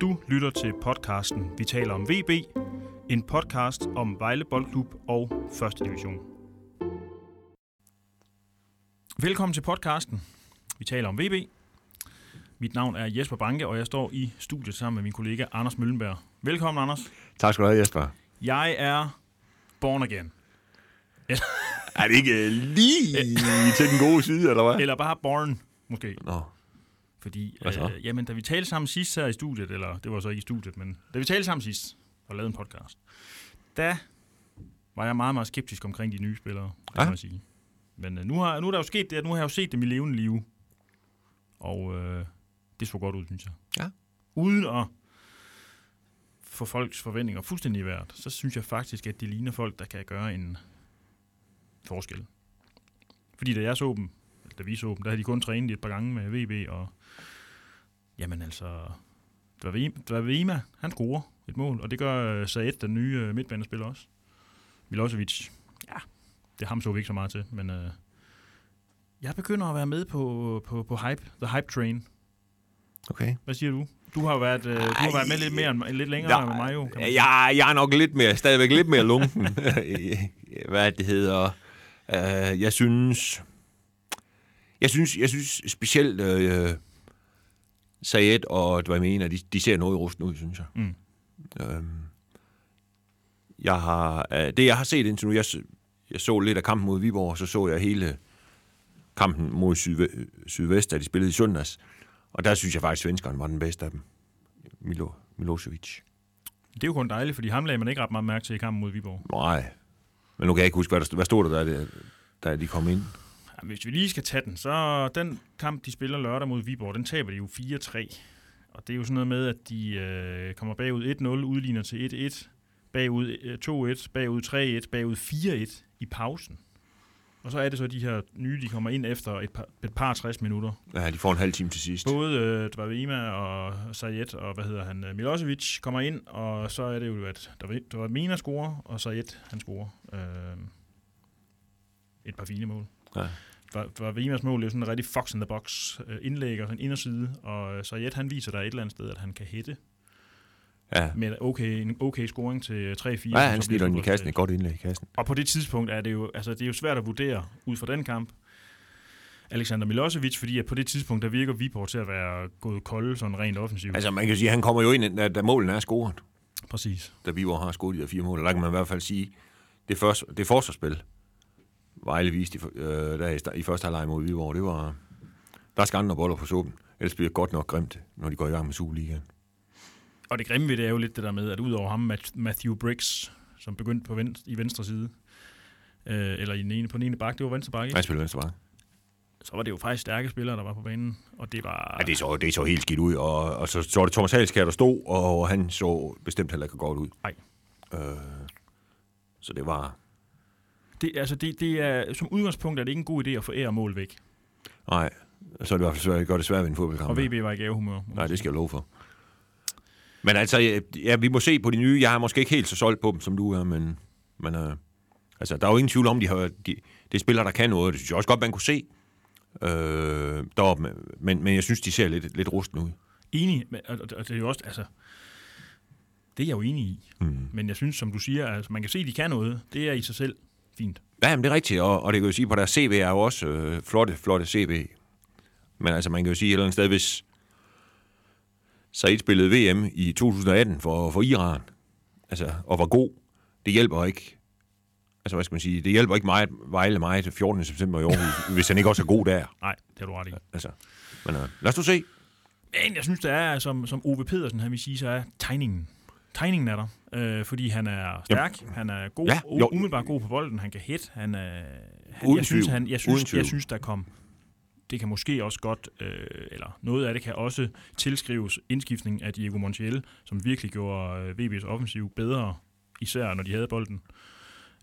Du lytter til podcasten Vi taler om VB, en podcast om Vejle Boldklub og 1. division. Velkommen til podcasten. Vi taler om VB. Mit navn er Jesper Banke, og jeg står i studiet sammen med min kollega Anders Møllenberg. Velkommen, Anders. Tak skal du have, Jesper. Jeg er born again. Er det ikke lige til den gode side, eller hvad? Eller bare born, måske. Nå, Fordi, Hvad så? øh, jamen, da vi talte sammen sidst her i studiet, eller det var så ikke i studiet, men da vi talte sammen sidst og lavede en podcast, der var jeg meget, meget skeptisk omkring de nye spillere, kan Ja. man sige. Men øh, nu, har, nu er der jo sket det, at nu har jeg jo set dem i levende liv. Og øh, det så godt ud, synes jeg. Ja. Uden at få folks forventninger fuldstændig vejret, så synes jeg faktisk, at de ligner folk, der kan gøre en forskel. Fordi da jeg så dem, eller da vi så dem, der havde de kun trænet et par gange med VB, og jamen altså, Dvavima, han scorer et mål, og det gør Saed, den nye uh, midtbanespiller også. Milosevic, ja, det ham så vi ikke så meget til, men uh, jeg begynder at være med på, på, på hype, the hype train. okay. Hvad siger du? Du har været, uh, du har været med lidt, mere, lidt længere end mig jo. Kan man jeg, jeg er nok lidt mere, stadigvæk lidt mere lunken. hvad det hedder. Uh, jeg synes... Jeg synes, jeg synes specielt uh, Sayed og Dvamena, de, de ser noget rusten ud, synes jeg. Mm. Øhm, jeg har, uh, det jeg har set indtil nu, jeg, jeg så lidt af kampen mod Viborg, og så så jeg hele kampen mod Sydve, Sydvest, da de spillede i søndags. Og der synes jeg faktisk, at svenskeren var den bedste af dem. Milo, Milosevic. Det er jo kun dejligt, fordi ham lagde man ikke ret meget mærke til i kampen mod Viborg. Nej. Men nu kan jeg ikke huske, hvad, der, stod- hvad stod der, da, da de kom ind. Ja, hvis vi lige skal tage den, så den kamp, de spiller lørdag mod Viborg, den taber de jo 4-3. Og det er jo sådan noget med, at de øh, kommer bagud 1-0, udligner til 1-1, bagud øh, 2-1, bagud 3-1, bagud 4-1 i pausen. Og så er det så de her nye, de kommer ind efter et par, et par 60 minutter. Ja, de får en halv time til sidst. Både øh, Dvavima og Sayed og hvad hedder han, øh, Milosevic kommer ind, og så er det jo, at Dvavima scorer, og Sayed han scorer. Øh, et par fine mål. Ja. Dvavimas mål er jo sådan en rigtig fox in the box øh, indlæg og sådan inderside, og øh, Sayed han viser der et eller andet sted, at han kan hætte Ja. med okay, en okay scoring til 3-4. Ja, som han snitter den i kassen. Et godt indlæg i kassen. Og på det tidspunkt er det jo, altså det er jo svært at vurdere ud fra den kamp, Alexander Milosevic, fordi at på det tidspunkt, der virker Viborg til at være gået kolde, sådan rent offensivt. Altså, man kan sige, at han kommer jo ind, da, da målen er scoret. Præcis. Da Viborg har scoret de der fire mål. Og der kan man i hvert fald sige, det, første, det forsvarsspil, Vejle viste i, øh, der i, i første halvleg mod Viborg, det var, der skal andre boller på suppen. Ellers bliver det godt nok grimt, når de går i gang med Superligaen. Og det grimme ved det er jo lidt det der med, at udover ham, Matthew Briggs, som begyndte på venstre, i venstre side, øh, eller i den ene, på den ene bak, det var venstre bak, ikke? Han spiller venstre bak. så var det jo faktisk stærke spillere, der var på banen, og det var... Ja, det så, det så helt skidt ud, og, og så, så var det Thomas Halskær, der stod, og han så bestemt heller ikke godt ud. Nej. Øh, så det var... det, altså det, det er, som udgangspunkt er det ikke en god idé at få ære og mål væk. Nej, så er det i hvert fald svært, gør det svært ved en fodboldkamp. Og VB var i gavehumør. Nej, det skal jeg love for. Men altså, ja, vi må se på de nye. Jeg er måske ikke helt så solgt på dem, som du er, men, men øh, altså, der er jo ingen tvivl om, de har, de, det er spillere, der kan noget. Det synes jeg også godt, man kunne se øh, deroppe. Men, men jeg synes, de ser lidt, lidt rusten ud. Enig, og, og, og det er jo også, altså, det er jeg jo enig i. Mm. Men jeg synes, som du siger, altså, man kan se, at de kan noget. Det er i sig selv fint. Ja, men det er rigtigt, og, og det kan jo sige, på deres CV er jo også øh, flotte, flotte CV. Men altså, man kan jo sige et eller andet sted, hvis Said spillede VM i 2018 for, for Iran, altså, og var god, det hjælper ikke. Altså, hvad skal man sige? Det hjælper ikke meget, Vejle mig til 14. september i Aarhus, hvis han ikke også er god der. Nej, det har du ret i. Altså, men øh, lad os nu se. Men jeg synes, det er, som, som Ove Pedersen han vil sige, så er tegningen. Tegningen er der, øh, fordi han er stærk, Jamen. han er god, Ja, jo. umiddelbart god på bolden, han kan hit, han er... Han, Uden jeg synes, han, jeg synes, jeg synes, der kom... Det kan måske også godt, øh, eller noget af det kan også tilskrives indskiftning af Diego Montiel, som virkelig gjorde øh, VB's offensiv bedre, især når de havde bolden.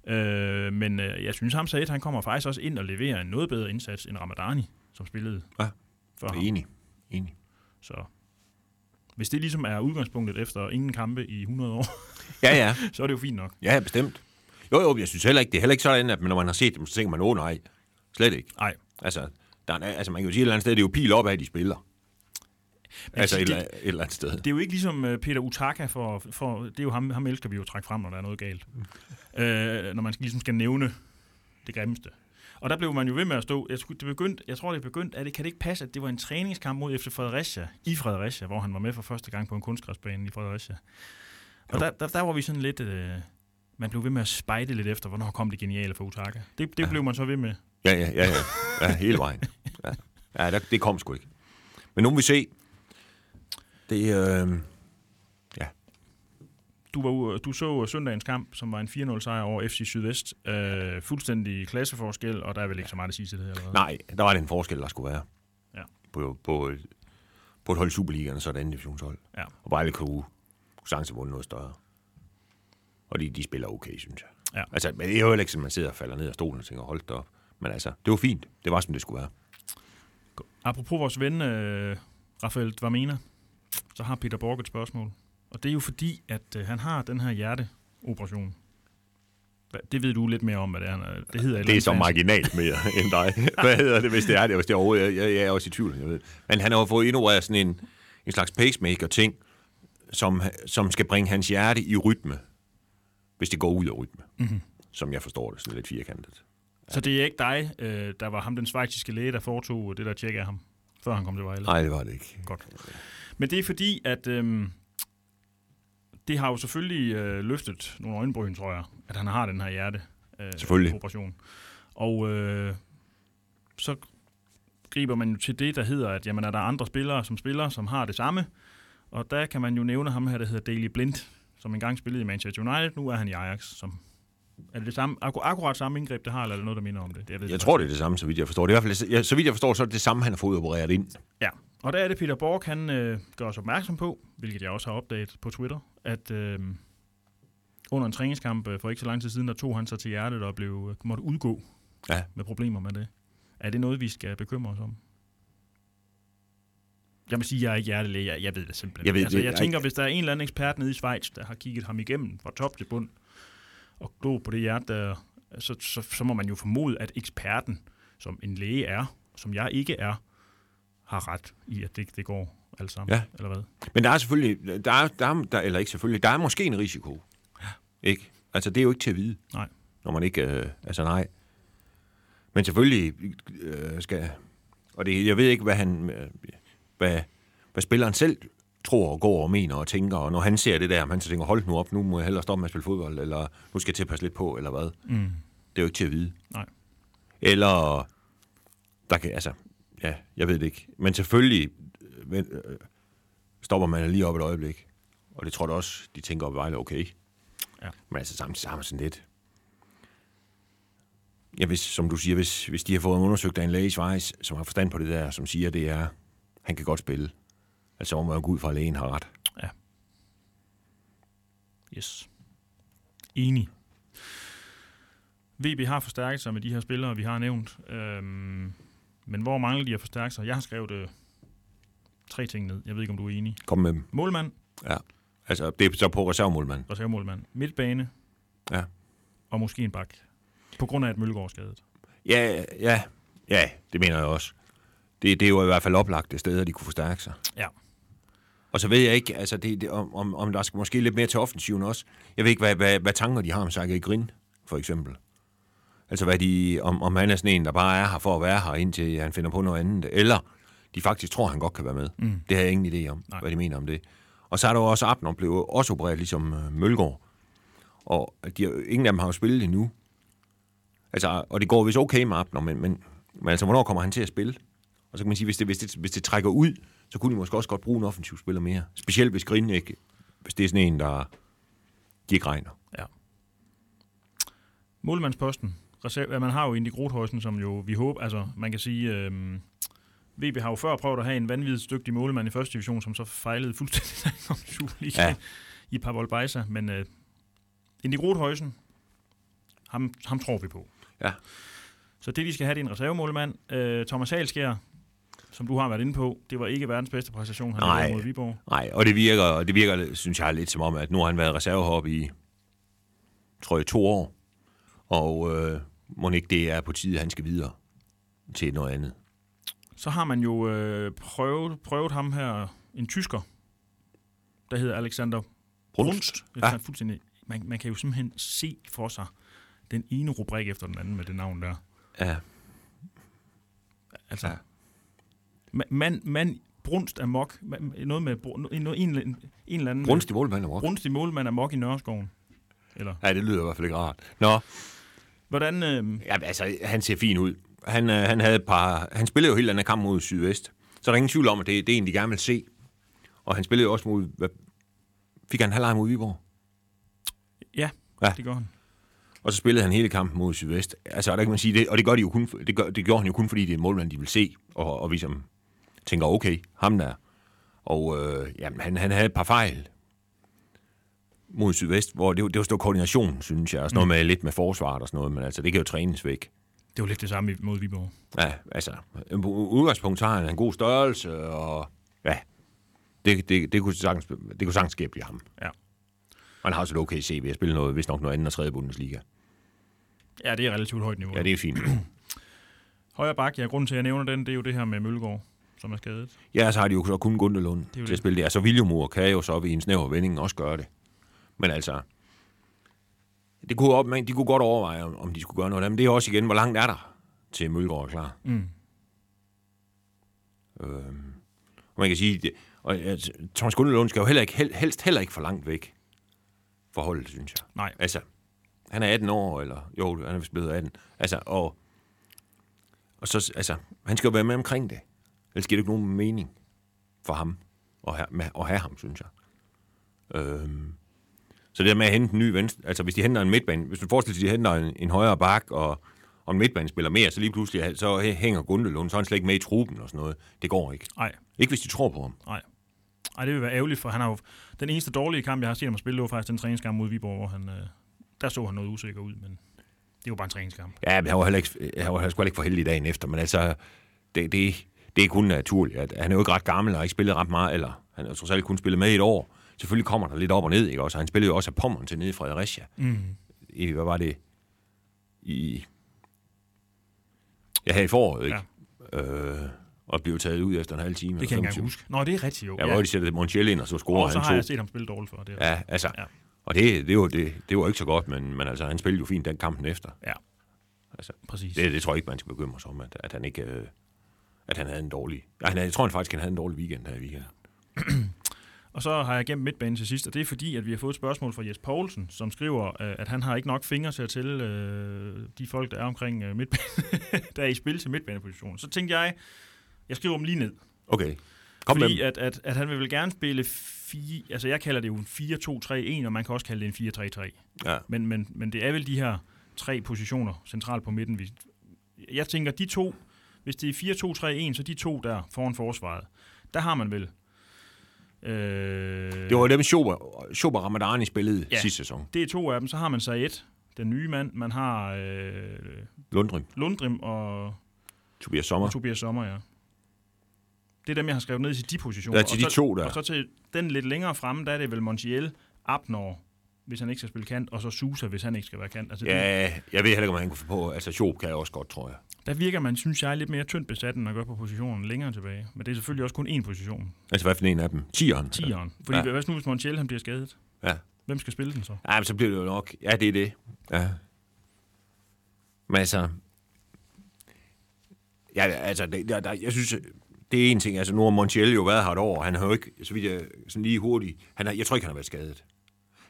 Øh, men øh, jeg synes, ham Said, han kommer faktisk også ind og leverer en noget bedre indsats end Ramadani, som spillede Ja. for ham. Enig. Enig. Så hvis det ligesom er udgangspunktet efter ingen kampe i 100 år, Ja, ja. så er det jo fint nok. Ja, bestemt. Jo, jo, jeg synes heller ikke, det er heller ikke sådan, at når man har set dem, så tænker man, åh nej, slet ikke. Nej, Altså, der er, altså man kan jo sige et eller andet sted, det er jo pil op af, de spiller. Altså et, det, eller- et eller andet sted. det er jo ikke ligesom øh, Peter Utaka, for, for det er jo ham, ham elsker vi jo at trække frem, når der er noget galt. Øh, når man ligesom skal nævne det grimmeste. Og der blev man jo ved med at stå. Jeg, det begyndte, jeg tror, det begyndte, at det, kan det ikke passe, at det var en træningskamp mod FC Fredericia, i Fredericia, hvor han var med for første gang på en kunstgræsbane i Fredericia. Og der, der, der, var vi sådan lidt... Øh, man blev ved med at spejde lidt efter, hvornår kom det geniale for Utaka. Det, det Ja. blev man så ved med. Ja, ja, ja, ja. ja hele vejen. Ja, ja der, det kom sgu ikke. Men nu må vi se. Det, øh, Du, var, du så søndagens kamp, som var en 4-0 sejr over FC Sydvest. Øh, fuldstændig klasseforskel, og der er vel ikke så meget at sige til det her. Eller nej, der var det en forskel, der skulle være. Ja. På, på, på et hold i Superligaen, så et andet divisionshold. Ja. Og Vejle kunne, kunne sagtens have vundet noget større. Og de, de spiller okay, synes jeg. Ja. Altså, men det er jo ikke sådan, man sidder og falder ned af stolen og tænker, hold da op. Men altså, det var fint. Det var, som det skulle være. Apropos vores ven, øh, Rafael Dvamena, så har Peter Borg et spørgsmål. Og det er jo fordi, at øh, han har den her hjerteoperation. Det ved du lidt mere om, hvad det er. Det hedder et Det er så marginalt mere end dig. Hvad hedder det, hvis det er det? Hvis det er overhovedet, jeg, jeg, jeg er også i tvivl, jeg ved. Men han har jo fået indopereret sådan en, en slags pacemaker-ting, som, som skal bringe hans hjerte i rytme, hvis det går ud af rytme. Mhm. Som jeg forstår det, sådan lidt firkantet. Så det er ikke dig, øh, der var ham den svejtiske læge, der foretog det der tjek af ham, før han kom til Vejle? Nej, det var det ikke. Godt. Men det er fordi, at øhm, det har jo selvfølgelig øh, løftet nogle øjenbryn, tror jeg, at han har den her hjerte øh, Selvfølgelig. operation. Og øh, så griber man jo til det, der hedder, at jamen, er der andre spillere, som spiller, som har det samme. Og der kan man jo nævne ham her, der hedder Daley Blind, som engang spillede i Manchester United. Nu er han i Ajax. Som, er det det samme, akkur- akkurat samme indgreb, det har, eller er det noget, der minder om det? det, er det Jeg tror, det er det samme, så vidt jeg forstår. Det er i hvert fald, så vidt jeg forstår, så er det det samme, han har fået opereret ind. Ja, og der er det Peter Borg, han øh, gør os opmærksom på, hvilket jeg også har opdaget på Twitter, at øh, under en træningskamp øh, for ikke så lang tid siden, der tog han sig til hjertet og blev, øh, måtte udgå Ja. med problemer med det. Er det noget, vi skal bekymre os om? Jeg må sige, at jeg er ikke hjertelæge. Jeg, jeg ved det simpelthen. Jeg ved altså, jeg jeg- tænker, hvis der er en eller anden ekspert nede i Schweiz, der har kigget ham igennem fra top til bund, og glo på det hjerte, der, så, så, så må man jo formode, at eksperten, som en læge er, som jeg ikke er, har ret i, at det, det går alt sammen. Ja. Eller hvad? Men der er selvfølgelig, der er, der er, der, eller ikke selvfølgelig, der er måske en risiko. Ikke? Altså, det er jo ikke til at vide. Nej. Når man ikke, øh, altså nej. Men selvfølgelig øh, skal, og det, jeg ved ikke, hvad han, øh, hvad, hvad spilleren selv tror og går og mener og tænker, og når han ser det der, om han så tænker, hold nu op, nu må jeg hellere stoppe med at spille fodbold, eller nu skal jeg til at passe lidt på, eller hvad. Mm. Det er jo ikke til at vide. Nej. Eller, der kan, altså, ja, jeg ved det ikke. Men selvfølgelig øh, men, øh, stopper man lige op et øjeblik. Og det tror jeg også, de tænker op i Vejle, okay. Ja. Men altså samtidig har man sådan lidt. Ja, hvis, som du siger, hvis, hvis de har fået undersøgt af en læge i Schweiz, som har forstand på det der, som siger, det er, han kan godt spille. Altså, må man jo gå ud fra, at lægen har ret. Yes. Enig. VB har forstærket sig med de her spillere, vi har nævnt. Øhm, men hvor mangler de at forstærke sig? Jeg har skrevet øh, tre ting ned. Jeg ved ikke, om du er enig. Kom med dem. Målmand, Altså, det er så på reservemålmand. reservemålmand, midtbane Ja. og måske en bak. På grund af, at Mølgaard er skadet. Ja, ja, ja, det mener jeg også. Det, det er jo i hvert fald oplagte steder, de kunne forstærke sig. Ja. Og så ved jeg ikke, altså det, det, om, om, om der skal måske lidt mere til offensiven også. Jeg ved ikke, hvad, hvad, hvad tanker de har om Sergej Grin, for eksempel. Altså hvad de, om, om han er sådan en, der bare er her for at være her, indtil han finder på noget andet. Eller de faktisk tror, han godt kan være med. Mm. Det har jeg ingen idé om, Nej. hvad de mener om det. Og så er der jo også Abner, blev også opereret ligesom øh, Mølgaard. Og de, ingen af dem har jo spillet endnu. Altså, og det går vist okay med Abner, men, men, men altså, hvornår kommer han til at spille? Og så kan man sige, hvis det, hvis det, hvis det trækker ud, så kunne de måske også godt bruge en offensiv spiller mere. Specielt hvis Grin ikke, hvis det er sådan en, der de ikke regner. Målmandsposten. Reserve, man har jo Indy Grothøjsen, som jo vi håber, altså man kan sige, øhm, VB har jo før prøvet at have en vanvittigt dygtig målmand i første division, som så fejlede fuldstændig om Superliga Ja. i Pavol Bejsa, men øh, Indy Grothøjsen, ham, ham tror vi på. Ja. Så det, de skal have, det er en reservemålmand. Øh, Thomas Halskjær, som du har været inde på, det var ikke verdens bedste præstation, han Nej. mod Viborg. Nej, og det virker, det virker, synes jeg, lidt som om, at nu har han været reservehop i, tror jeg, to år. Og øh, må ikke det er på tide, at han skal videre til noget andet. Så har man jo øh, prøvet, prøvet ham her en tysker, der hedder Alexander Brunst. Er Ja. fuldstændig, man, man kan jo simpelthen se for sig den ene rubrik efter den anden med det navn der. Ja. Altså, Ja. man, man, man brunst amok, man, noget med brun- en, en, en, eller anden... Brunst i målmand og brunst i målmand amok i Nørreskoven. Eller, Ja, det lyder i hvert fald ikke rart. Nå, hvordan... Øh, ja, altså, han ser fin ud. Han, øh, han, havde et par, han spillede jo hele den her kamp mod Sydvest. Så er der ingen tvivl om, at det, det er en, de gerne vil se. Og han spillede jo også mod... Hvad, fik han halvleg mod Viborg? ja, Ja. det gør han. Og så spillede han hele kampen mod Sydvest. Altså, der kan man sige det, og det gør de jo kun, det, gør, det gjorde han jo kun, fordi det er en målmand, de vil se, og, og vi som tænker, okay, ham der. Og øh, jamen, han, han havde et par fejl mod Sydvest, hvor det, det var stor koordination, synes jeg, og sådan noget med lidt med forsvaret og sådan noget, men altså, det kan jo trænes væk. Det var lidt det samme mod Viborg. Ja, altså, udgangspunkt har han en god størrelse, og ja, det, det, det, kunne, sagtens, det kunne sagtens ske blive ham. Ja. Og han har også et okay CV, jeg spiller noget, vist nok noget andet og tredje Bundesliga. Ja, det er relativt højt niveau. Ja, det er fint. Højre bak, ja, grunden til, at jeg nævner den, det er jo det her med Mølgaard, som er skadet. Ja, så har de jo så kun Gundelund til at spille det. Altså, Viljumur kan jo så ved en snæver vending også gøre det. Men altså, det kunne, op, man, de kunne godt overveje, om, om de skulle gøre noget. Men det er også igen, hvor langt er der til Mølgaard er klar. Mm. Øhm, og man kan sige, det, og, altså, Thomas Gundelund skal jo heller ikke, hel, helst heller ikke for langt væk for holdet, synes jeg. Nej, Altså, han er 18 år, eller jo, han er vist blevet 18. Altså, og, og så, altså, han skal jo være med omkring det. Ellers giver det ikke nogen mening for ham at have, med, at have ham, synes jeg. Øhm, så det der med at hente en ny venstre, altså hvis de henter en midtbane, hvis du forestiller dig, at de henter en, en højere bak, og, og en midtbane spiller mere, så lige pludselig så hænger Gundelund, så er han slet ikke med i truppen og sådan noget. Det går ikke. nej, Ikke hvis de tror på ham. nej. Ej, det vil være ærgerligt, for han har jo... Den eneste dårlige kamp, jeg har set ham spille, det var faktisk den træningskamp mod Viborg, hvor han... Øh, der så han noget usikker ud, men det var bare en træningskamp. Ja, men han var heller ikke, han var heller ikke for heldig dagen efter, men altså, det, det, det er kun naturligt. At, han er jo ikke ret gammel og har ikke spillet ret meget, eller han har trods alt kun spillet med i et år. Selvfølgelig kommer der lidt op og ned, ikke også? Han spillede jo også af Pommern til nede i Fredericia. Mm. I, hvad var det? I... Ja, her i foråret, ikke? Ja. Øh, og blev taget ud efter en halv time. Det kan jeg ikke huske. Nå, det er rigtigt jo. Ja, hvor de sætter Montiel ind, og så scorer og så han har to. jeg set ham spille dårligt for det. Ja, altså. Ja. Ja. Og det, det, var, det, det var ikke så godt, men, men altså, han spillede jo fint den kampen efter. ja. Altså, præcis. Det, det tror jeg ikke, man skal bekymre sig om, at, at han ikke... Øh, at han havde en dårlig... Ja, han havde, jeg tror han faktisk, han havde en dårlig weekend her i weekenden. Og så har jeg gemt midtbanen til sidst, og det er fordi, at vi har fået et spørgsmål fra Jes Poulsen, som skriver, øh, at han har ikke nok fingre til at tælle øh, de folk, der er omkring øh, midtbanen, der er i spil til midtbanepositionen. Så tænkte jeg, jeg skriver dem lige ned. Okay. Kom fordi at, at, at han vil vel gerne spille fire, altså jeg kalder det jo en 4-2-3-1, og man kan også kalde det en 4-3-3. Ja. Men, men, men det er vel de her tre positioner centralt på midten. Vi, jeg tænker, de to, hvis det er 4-2-3-1, så de to der foran forsvaret, der har man vel... Øh, Det var dem, Schober, Schober Ramadani spillede Ja. sidste sæson. det er to af dem. Så har man Sayed, den nye mand. Man har øh, Lundrim, Lundrim og, Tobias Sommer. og Tobias Sommer, ja. Det er dem, jeg har skrevet ned til de positioner. Ja, til og de så, to der. Og så til den lidt længere fremme, der er det vel Montiel, Abnor, hvis han ikke skal spille kant, og så Susa, hvis han ikke skal være kant. Altså, det, Ja, jeg ved heller ikke, om han kunne få på. Altså, Schob kan jeg også godt, tror jeg. der virker man, synes jeg, lidt mere tyndt besat, end at gøre på positionen længere tilbage. Men det er selvfølgelig også kun én position, Altså, hvad for en af dem? Tieren? tieren. Fordi. Ja. hvad nu, hvis Montiel han bliver skadet? Ja. Hvem skal spille den så? Ja, men så bliver det jo nok... Ja, det er det. Ja. Men altså... Ja, altså, det, der, der, jeg synes, det er en ting. Altså, nu har Montiel jo været her et år. Han har jo ikke, så vidt jeg sådan lige hurtigt... Han har, jeg tror ikke, han har været skadet.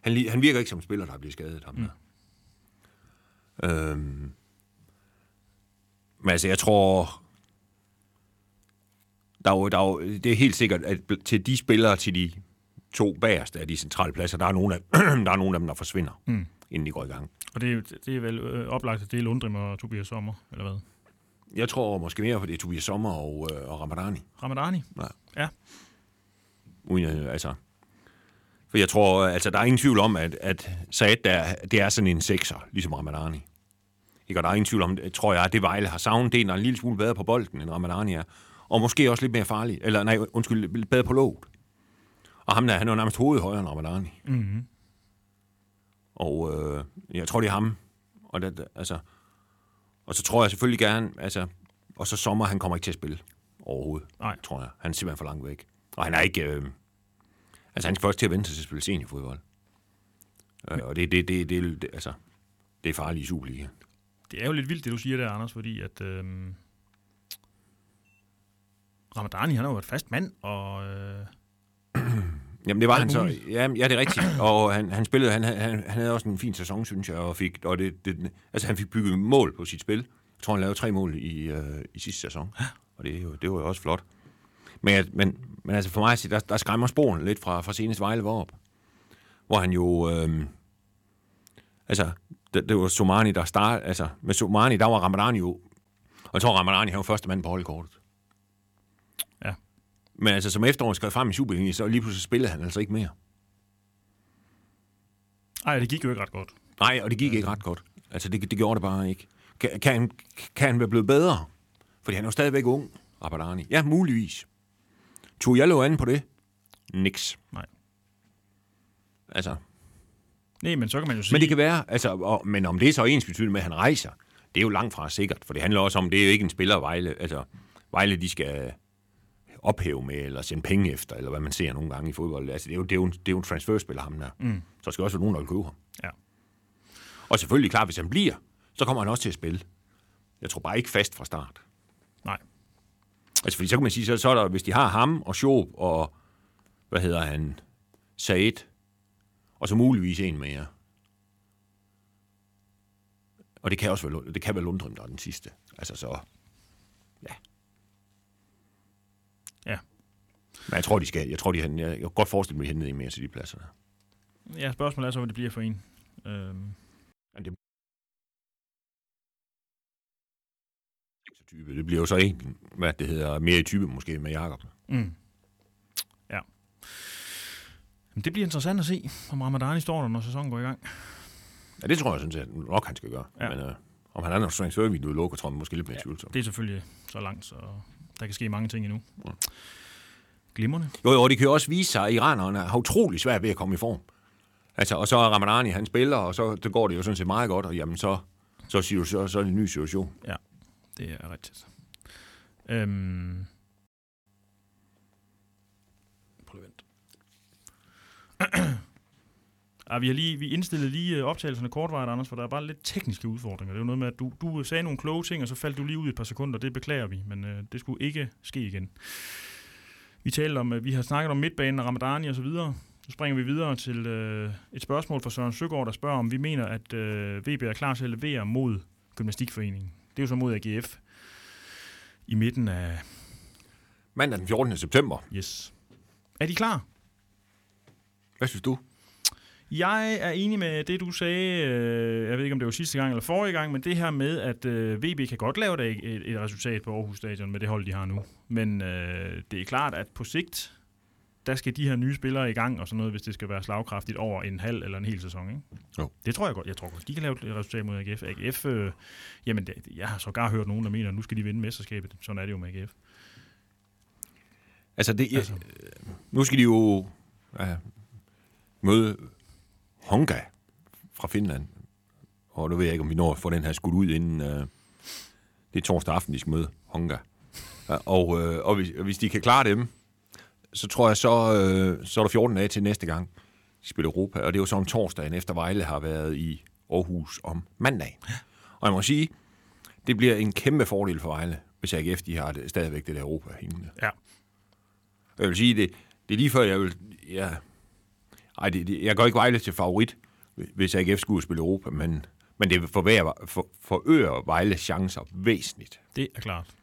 Han, han virker ikke som en spiller, der er blevet skadet. Ham. Mm. Øhm, men altså, jeg tror... Der er jo, der er jo, det er helt sikkert, at til de spillere, til de to bagerste af de centrale pladser, der er nogle af, der er nogle af dem, der forsvinder, Mm. inden de går i gang. Og det, er- det er vel øh, oplagt, at det er Lundrim og Tobias Sommer, eller hvad? Jeg tror måske mere, for det er Tobias Sommer og, øh, og Ramadani. Ramadani? Uden, øh, altså, for jeg tror, altså, der er ingen tvivl om, at, at Saad, der, det er sådan en sekser, ligesom Ramadani. Ikke? Og der er ingen tvivl om, tror jeg, at det Vejle har savnet, det er, en lille smule bedre på bolden, end Ramadani er. Og måske også lidt mere farlig. Eller nej, undskyld, bedre på låget. Og ham der, han er jo nærmest hovedet højere end Ramadani. Mm-hmm. Og øh, jeg tror, det er ham. Og, det, altså, og så tror jeg selvfølgelig gerne, altså, og så sommer, han kommer ikke til at spille overhovedet, Nej. tror jeg. Han er simpelthen for langt væk. Og han er ikke... Øh, altså, han skal først til at vente sig til at spille seniorfodbold. Øh, og det, det, det, det, det, altså, det er farligt i Superliga. Det er jo lidt vildt, det du siger der, Anders, fordi at... Øh, Ramadani, han er jo et fast mand, og... Øh, Jamen, det var han så. Ja, ja, det er rigtigt. Og han, han spillede, han, han, han havde også en fin sæson, synes jeg, og, fik, og det, det, altså, han fik bygget mål på sit spil. Jeg tror, han lavede tre mål i, øh, i sidste sæson. Og det, det var jo også flot. Men, men, men altså for mig, at der, der skræmmer sporene lidt fra, fra senest Vejle op. Hvor han jo... Øh, altså, det, det var Somani, der startede... Altså, med Somani, der var Ramadani jo... Og jeg tror, Ramadani han var første mand på holdkortet. Ja. Men altså, som efteråret skrev frem i Superligaen, så lige pludselig spillede han altså ikke mere. ej, det gik jo ikke ret godt. Nej, og det gik ikke ret godt. Altså, det, det gjorde det bare ikke. Kan, kan, han, kan han være blevet bedre? Fordi han er jo stadigvæk ung, Rabadani. Ja, muligvis. Tog jeg lov an på det? Niks. Nej. Altså, Nej, men så kan man jo sige... men det kan være, altså, og, men om det er så ens betydende med, at han rejser, det er jo langt fra sikkert, for det handler også om, det er jo ikke en spiller, Vejle, altså, Vejle, de skal ophæve med, eller sende penge efter, eller hvad man ser nogle gange i fodbold. Altså, det er jo, det er jo, en, det er jo en transferspiller, ham der. Mm. Så skal også være nogen, der vil købe ham. Ja. Og selvfølgelig, klart, hvis han bliver, så kommer han også til at spille. Jeg tror bare ikke fast fra start. Nej. Altså, fordi så kan man sige, så, så er der, hvis de har ham og Schob og, hvad hedder han, Said, og så muligvis en mere. Og det kan også være, det kan være Lundstrøm, der er den sidste. Altså så, ja. Ja. Men jeg tror, de skal, jeg tror, de, jeg, jeg kan godt forestille mig, at de henter en mere til de pladser. Ja, spørgsmålet er så, hvad det bliver for en. Øhm, Men det, type. Det bliver jo så en, hvad det hedder, mere i type måske med Jakob. mm. Ja. Men det bliver interessant at se, om Ramadani står der, når sæsonen går i gang. Ja, det tror jeg sådan set nok, han skal gøre. Ja. Ja. Men øh, om han er noget transfervinduet lukker, tror jeg måske lidt mere ja. tvivlsom. Det er selvfølgelig så langt, så der kan ske mange ting endnu. Glimrende. Jo, jo, det kan jo også vise sig, at iranerne har utrolig svært ved at komme i form. Altså, og så er Ramadani, han spiller, og så det går det jo sådan set meget godt, og jamen så, så, så, så, så er det en ny situation. Ja, det er rigtigt. Øhm. Prøv at vente. ah, vi har lige vi indstillede lige øh, optagelserne kortvarigt, Anders, for der er bare lidt tekniske udfordringer. Det er jo noget med, at du, du øh, sagde nogle kloge ting, og så faldt du lige ud i et par sekunder. Det beklager vi, men øh, det skulle ikke ske igen. Vi talte om, øh, vi har snakket om midtbanen og Ramadani og så videre. Så springer vi videre til øh, et spørgsmål fra Søren Søgaard, der spørger, om vi mener, at øh, VB er klar til at levere mod Gymnastikforeningen. Det er jo så mod AGF i midten af... Mandag den 14. september. Yes. Er de klar? Hvad synes du? Jeg er enig med det, du sagde, øh, jeg ved ikke, om det var sidste gang eller forrige gang, men det her med, at øh, VB kan godt lave et, et, et resultat på Aarhus Stadion med det hold, de har nu. Men øh, det er klart, at på sigt, der skal de her nye spillere i gang og sådan noget, hvis det skal være slagkraftigt over en halv eller en hel sæson, ikke? Jo. Det tror jeg godt. Jeg tror godt, de kan lave et resultat mod AGF. AGF, øh, jamen, det, jeg har sågar hørt nogen, der mener, at nu skal de vinde mesterskabet. Sådan er det jo med AGF. Altså, det, Altså. altså. nu skal de jo ja, møde Honga fra Finland. Og nu ved jeg ikke, om vi når at få den her skudt ud inden... Øh, det er torsdag aften, de skal møde Honga. Og, øh, og hvis, hvis de kan klare dem, så tror jeg, så, øh, så er der 14 dage til næste gang, de spiller Europa. Og det er jo så om torsdagen, efter Vejle har været i Aarhus om mandag. Og jeg må sige, det bliver en kæmpe fordel for Vejle, hvis AGF de har det, stadigvæk det der Europa hængende. Ja. Jeg vil sige, det, det er lige før, jeg vil... Ja, ej, det, det, jeg går ikke Vejle til favorit, hvis AGF skulle spille Europa, men, men det forøger, for, forøger Vejles chancer væsentligt Det er klart.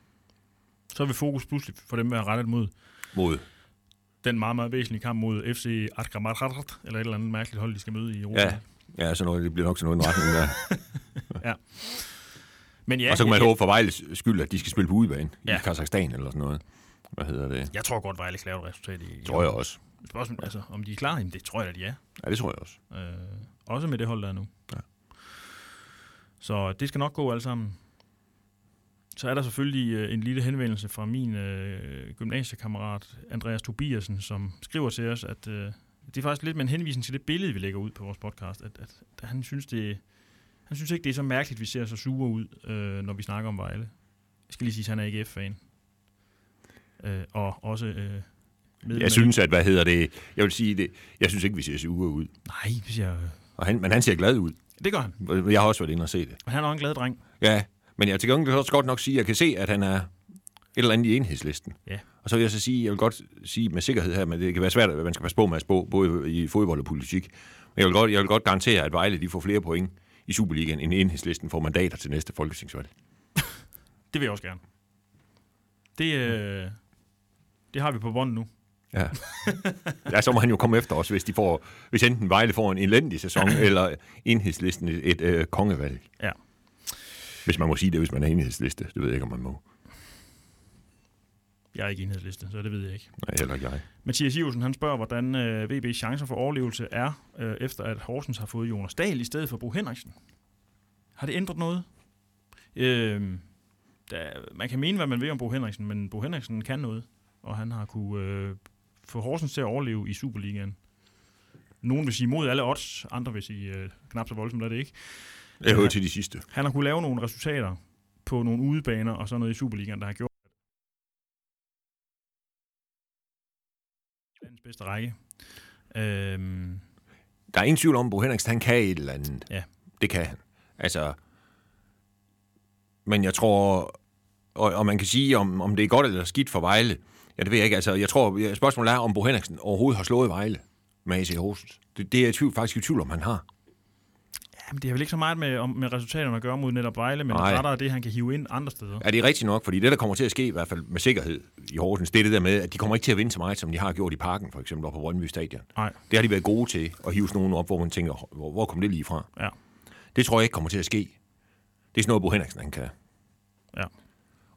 Så er vi fokus pludselig for dem at rettet mod mod... den meget, meget væsentlige kamp mod FC Atkamatrat, eller et eller andet mærkeligt hold, de skal møde i Europa. Ja, ja så noget, det bliver nok sådan noget i retning der. Men ja, og så kan man jeg, håbe for Vejles skyld, at de skal spille på udebane Ja. i Kazakhstan eller sådan noget. Hvad hedder det? jeg tror godt, Vejle kan lave et resultat i... Tror jeg også. Spørgsmålet, altså, om de er klar, jamen, det tror jeg, at de er. Ja, det tror jeg også. Øh, også med det hold, der er nu. Ja. Så det skal nok gå alle sammen. Så er der selvfølgelig øh, en lille henvendelse fra min øh, gymnasiekammerat Andreas Tobiasen, som skriver til os, at øh, det er faktisk lidt med en henvisning til det billede, vi lægger ud på vores podcast, at, at, at han synes, det han synes ikke, det er så mærkeligt, at vi ser så sure ud, øh, når vi snakker om Vejle. Jeg skal lige sige, at han er ikke F-fan. Øh, og også øh, medlem Jeg synes, at, hvad hedder det, jeg vil sige det, jeg synes ikke, vi ser sure ud. Nej, siger jeg... Og han, men han ser glad ud. Det gør han. Jeg har også været inde og se det. Men han er også en glad dreng. Ja, men jeg til gengæld også godt nok sige, at jeg kan se, at han er et eller andet i enhedslisten. Ja. Og så vil jeg så sige, jeg vil godt sige med sikkerhed her, men det kan være svært, at man skal passe på med at spå, både i fodbold og politik. Men jeg vil godt, jeg vil godt garantere, at Vejle de får flere point i Superligaen, end enhedslisten får mandater til næste folketingsvalg. Det vil jeg også gerne. Det, øh, det har vi på bånd nu. Ja. ja, så må han jo komme efter os, hvis, de får, hvis enten Vejle får en elendig sæson, eller enhedslisten et, øh, kongevalg. Ja. Hvis man må sige det, hvis man er enhedsliste. Det ved jeg ikke, om man må. Jeg er ikke enhedsliste, så det ved jeg ikke. Nej, heller ikke jeg. Mathias Iversen, han spørger, hvordan øh, VB's chancer for overlevelse er, øh, efter at Horsens har fået Jonas Dahl i stedet for Bo Henriksen. Har det ændret noget? Øh, der, man kan mene, hvad man vil om Bo Henriksen, men Bo Henriksen kan noget, og han har kunne øh, få Horsens til at overleve i Superligaen. Nogen vil sige mod alle odds, andre vil sige øh, knap så voldsomt er det ikke. Jeg hører til de sidste. Han har kunne lave nogle resultater på nogle udebaner og sådan noget i Superligaen, der har gjort landets bedste række. Øhm, Der er ingen tvivl om, at Bo Henriksen, han kan et eller andet. Ja. Det kan han. Altså, men jeg tror, og, og man kan sige, om, om det er godt eller skidt for Vejle. Ja, det ved jeg ikke. Altså, jeg tror, spørgsmålet er, om Bo Henriksen overhovedet har slået Vejle med AC Horsens. Det, det er jeg tvivl, faktisk i tvivl om, han har. Jamen, det har vel ikke så meget med, om, med resultaterne at gøre mod netop Vejle, men Nej. rettere det, han kan hive ind andre steder. Er det er rigtigt nok? Fordi det, der kommer til at ske, i hvert fald med sikkerhed i Horsens, det er det der med, at de kommer ikke til at vinde så meget, som de har gjort i parken, for eksempel op på Brøndby Stadion. Nej, Det har de været gode til, at hive sådan nogen op, hvor man tænker, hvor, hvor kom det lige fra? ja. Det tror jeg ikke kommer til at ske. Det er sådan noget, Bo Henriksen han kan. Ja.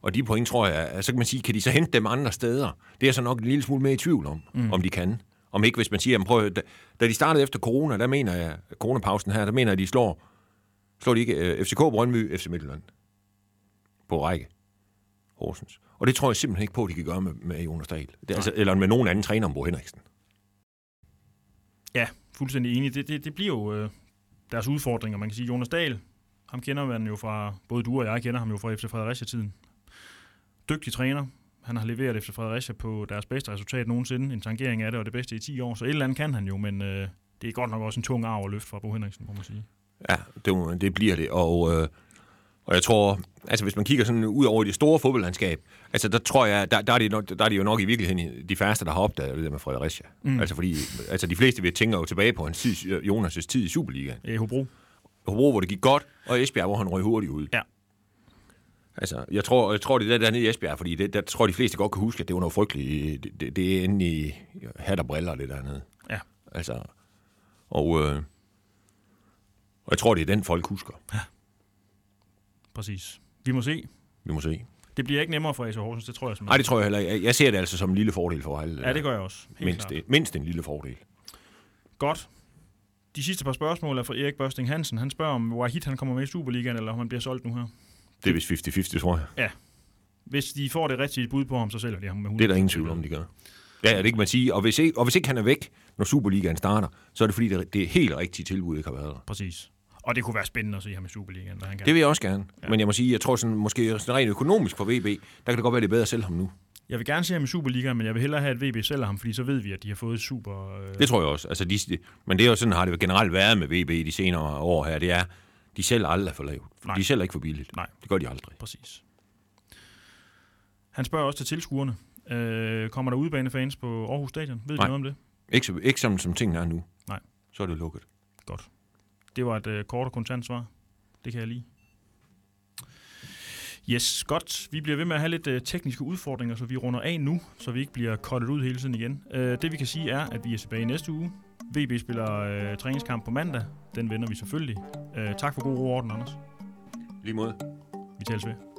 Og de point, tror jeg, så kan man sige, kan de så hente dem andre steder? Det er så nok en lille smule mere i tvivl om, mm. om de kan. Om ikke, hvis man siger, jamen prøv, da, da de startede efter corona, der mener jeg, coronapausen her, der mener jeg, at de slår, slår de ikke uh, FCK Brøndby, FC Midtjylland på række. Horsens. Og det tror jeg simpelthen ikke på, at de kan gøre med, med Jonas Dahl. Det altså, eller med nogen anden træner om Bo Henriksen. Ja, fuldstændig enig. Det, det, det bliver jo øh, deres udfordringer. Man kan sige, Jonas Dahl, ham kender man jo fra, både du og jeg kender ham jo fra FC Fredericia-tiden. Dygtig træner. Han har leveret FC Fredericia på deres bedste resultat nogensinde. En tangering af det, og det bedste i 10 år. Så et eller andet kan han jo, men øh, det er godt nok også en tung arv at løfte fra Bo Henriksen, må man sige. Ja, det, det bliver det. Og, øh, og jeg tror, altså hvis man kigger sådan ud over det store fodboldlandskab, altså der tror jeg, der, der, er, det nok, der er det jo nok i virkeligheden de færreste, der har opdaget det der med Fredericia. Mm. Altså fordi, altså de fleste vil tænker jo tilbage på hans tid, Jonas' tid i Superligaen. I Hobro. Hobro, hvor det gik godt, og Esbjerg, hvor han røg hurtigt ud. Ja. Altså, jeg tror, jeg tror det er der nede i Esbjerg, fordi det, der tror de fleste godt kan huske, at det var noget frygteligt. Det, det, det er inde i hat og briller, det dernede. Ja. Altså, og, øh, og jeg tror, det er den, folk husker. Præcis. Vi må se. Vi må se. Det bliver ikke nemmere for AC Horsens, det tror jeg Nej, simpelthen. det tror jeg heller ikke. Jeg ser det altså som en lille fordel for Vejle. Ja, det gør jeg også. Helt mindst, klart. mindst en lille fordel. Godt. De sidste par spørgsmål er fra Erik Børsting Hansen. Han spørger, om Wahid han kommer med i Superligaen, eller om han bliver solgt nu her. Det er vist 50-50, tror jeg. Hvis de får det rigtige bud på ham, så sælger de ham med 100. Det er der ingen tvivl om, de gør. Ja, det kan man sige. Og hvis, ikke, og hvis ikke han er væk, når Superligaen starter, så er det fordi, det, det er helt rigtige tilbud, ikke har været der. Præcis. Og det kunne være spændende at se ham i Superligaen, hvad han kan. Det vil jeg også gerne. Ja. Men jeg må sige, jeg tror sådan, måske sådan rent økonomisk for VB, der kan det godt være, det er bedre at sælge ham nu. Jeg vil gerne se ham i Superligaen, men jeg vil hellere have, at VB sælger ham, fordi så ved vi, at de har fået et super... Øh, Det tror jeg også. Altså, de, men det er jo sådan, har det generelt været med VB de senere år her. Det er, de sælger aldrig for lavt. Nej. De sælger ikke for billigt. Nej. Det gør de aldrig. Præcis. Han spørger også til tilskuerne. Øh, kommer der udebanefans på Aarhus Stadion? Ved Nej. du noget om det? Ikke, ikke som, som tingene er nu. Nej. Så er det lukket. Godt. Det var et øh, kort og kontant svar. Det kan jeg lide. Yes, godt. Vi bliver ved med at have lidt øh, tekniske udfordringer, så vi runder af nu, så vi ikke bliver kottet ud hele tiden igen. Øh, det vi kan sige er, at vi er tilbage næste uge. VB spiller øh, træningskamp på mandag. Den vender vi selvfølgelig. Øh, tak for god ro orden, Anders. Lige måde. Vi tales ved.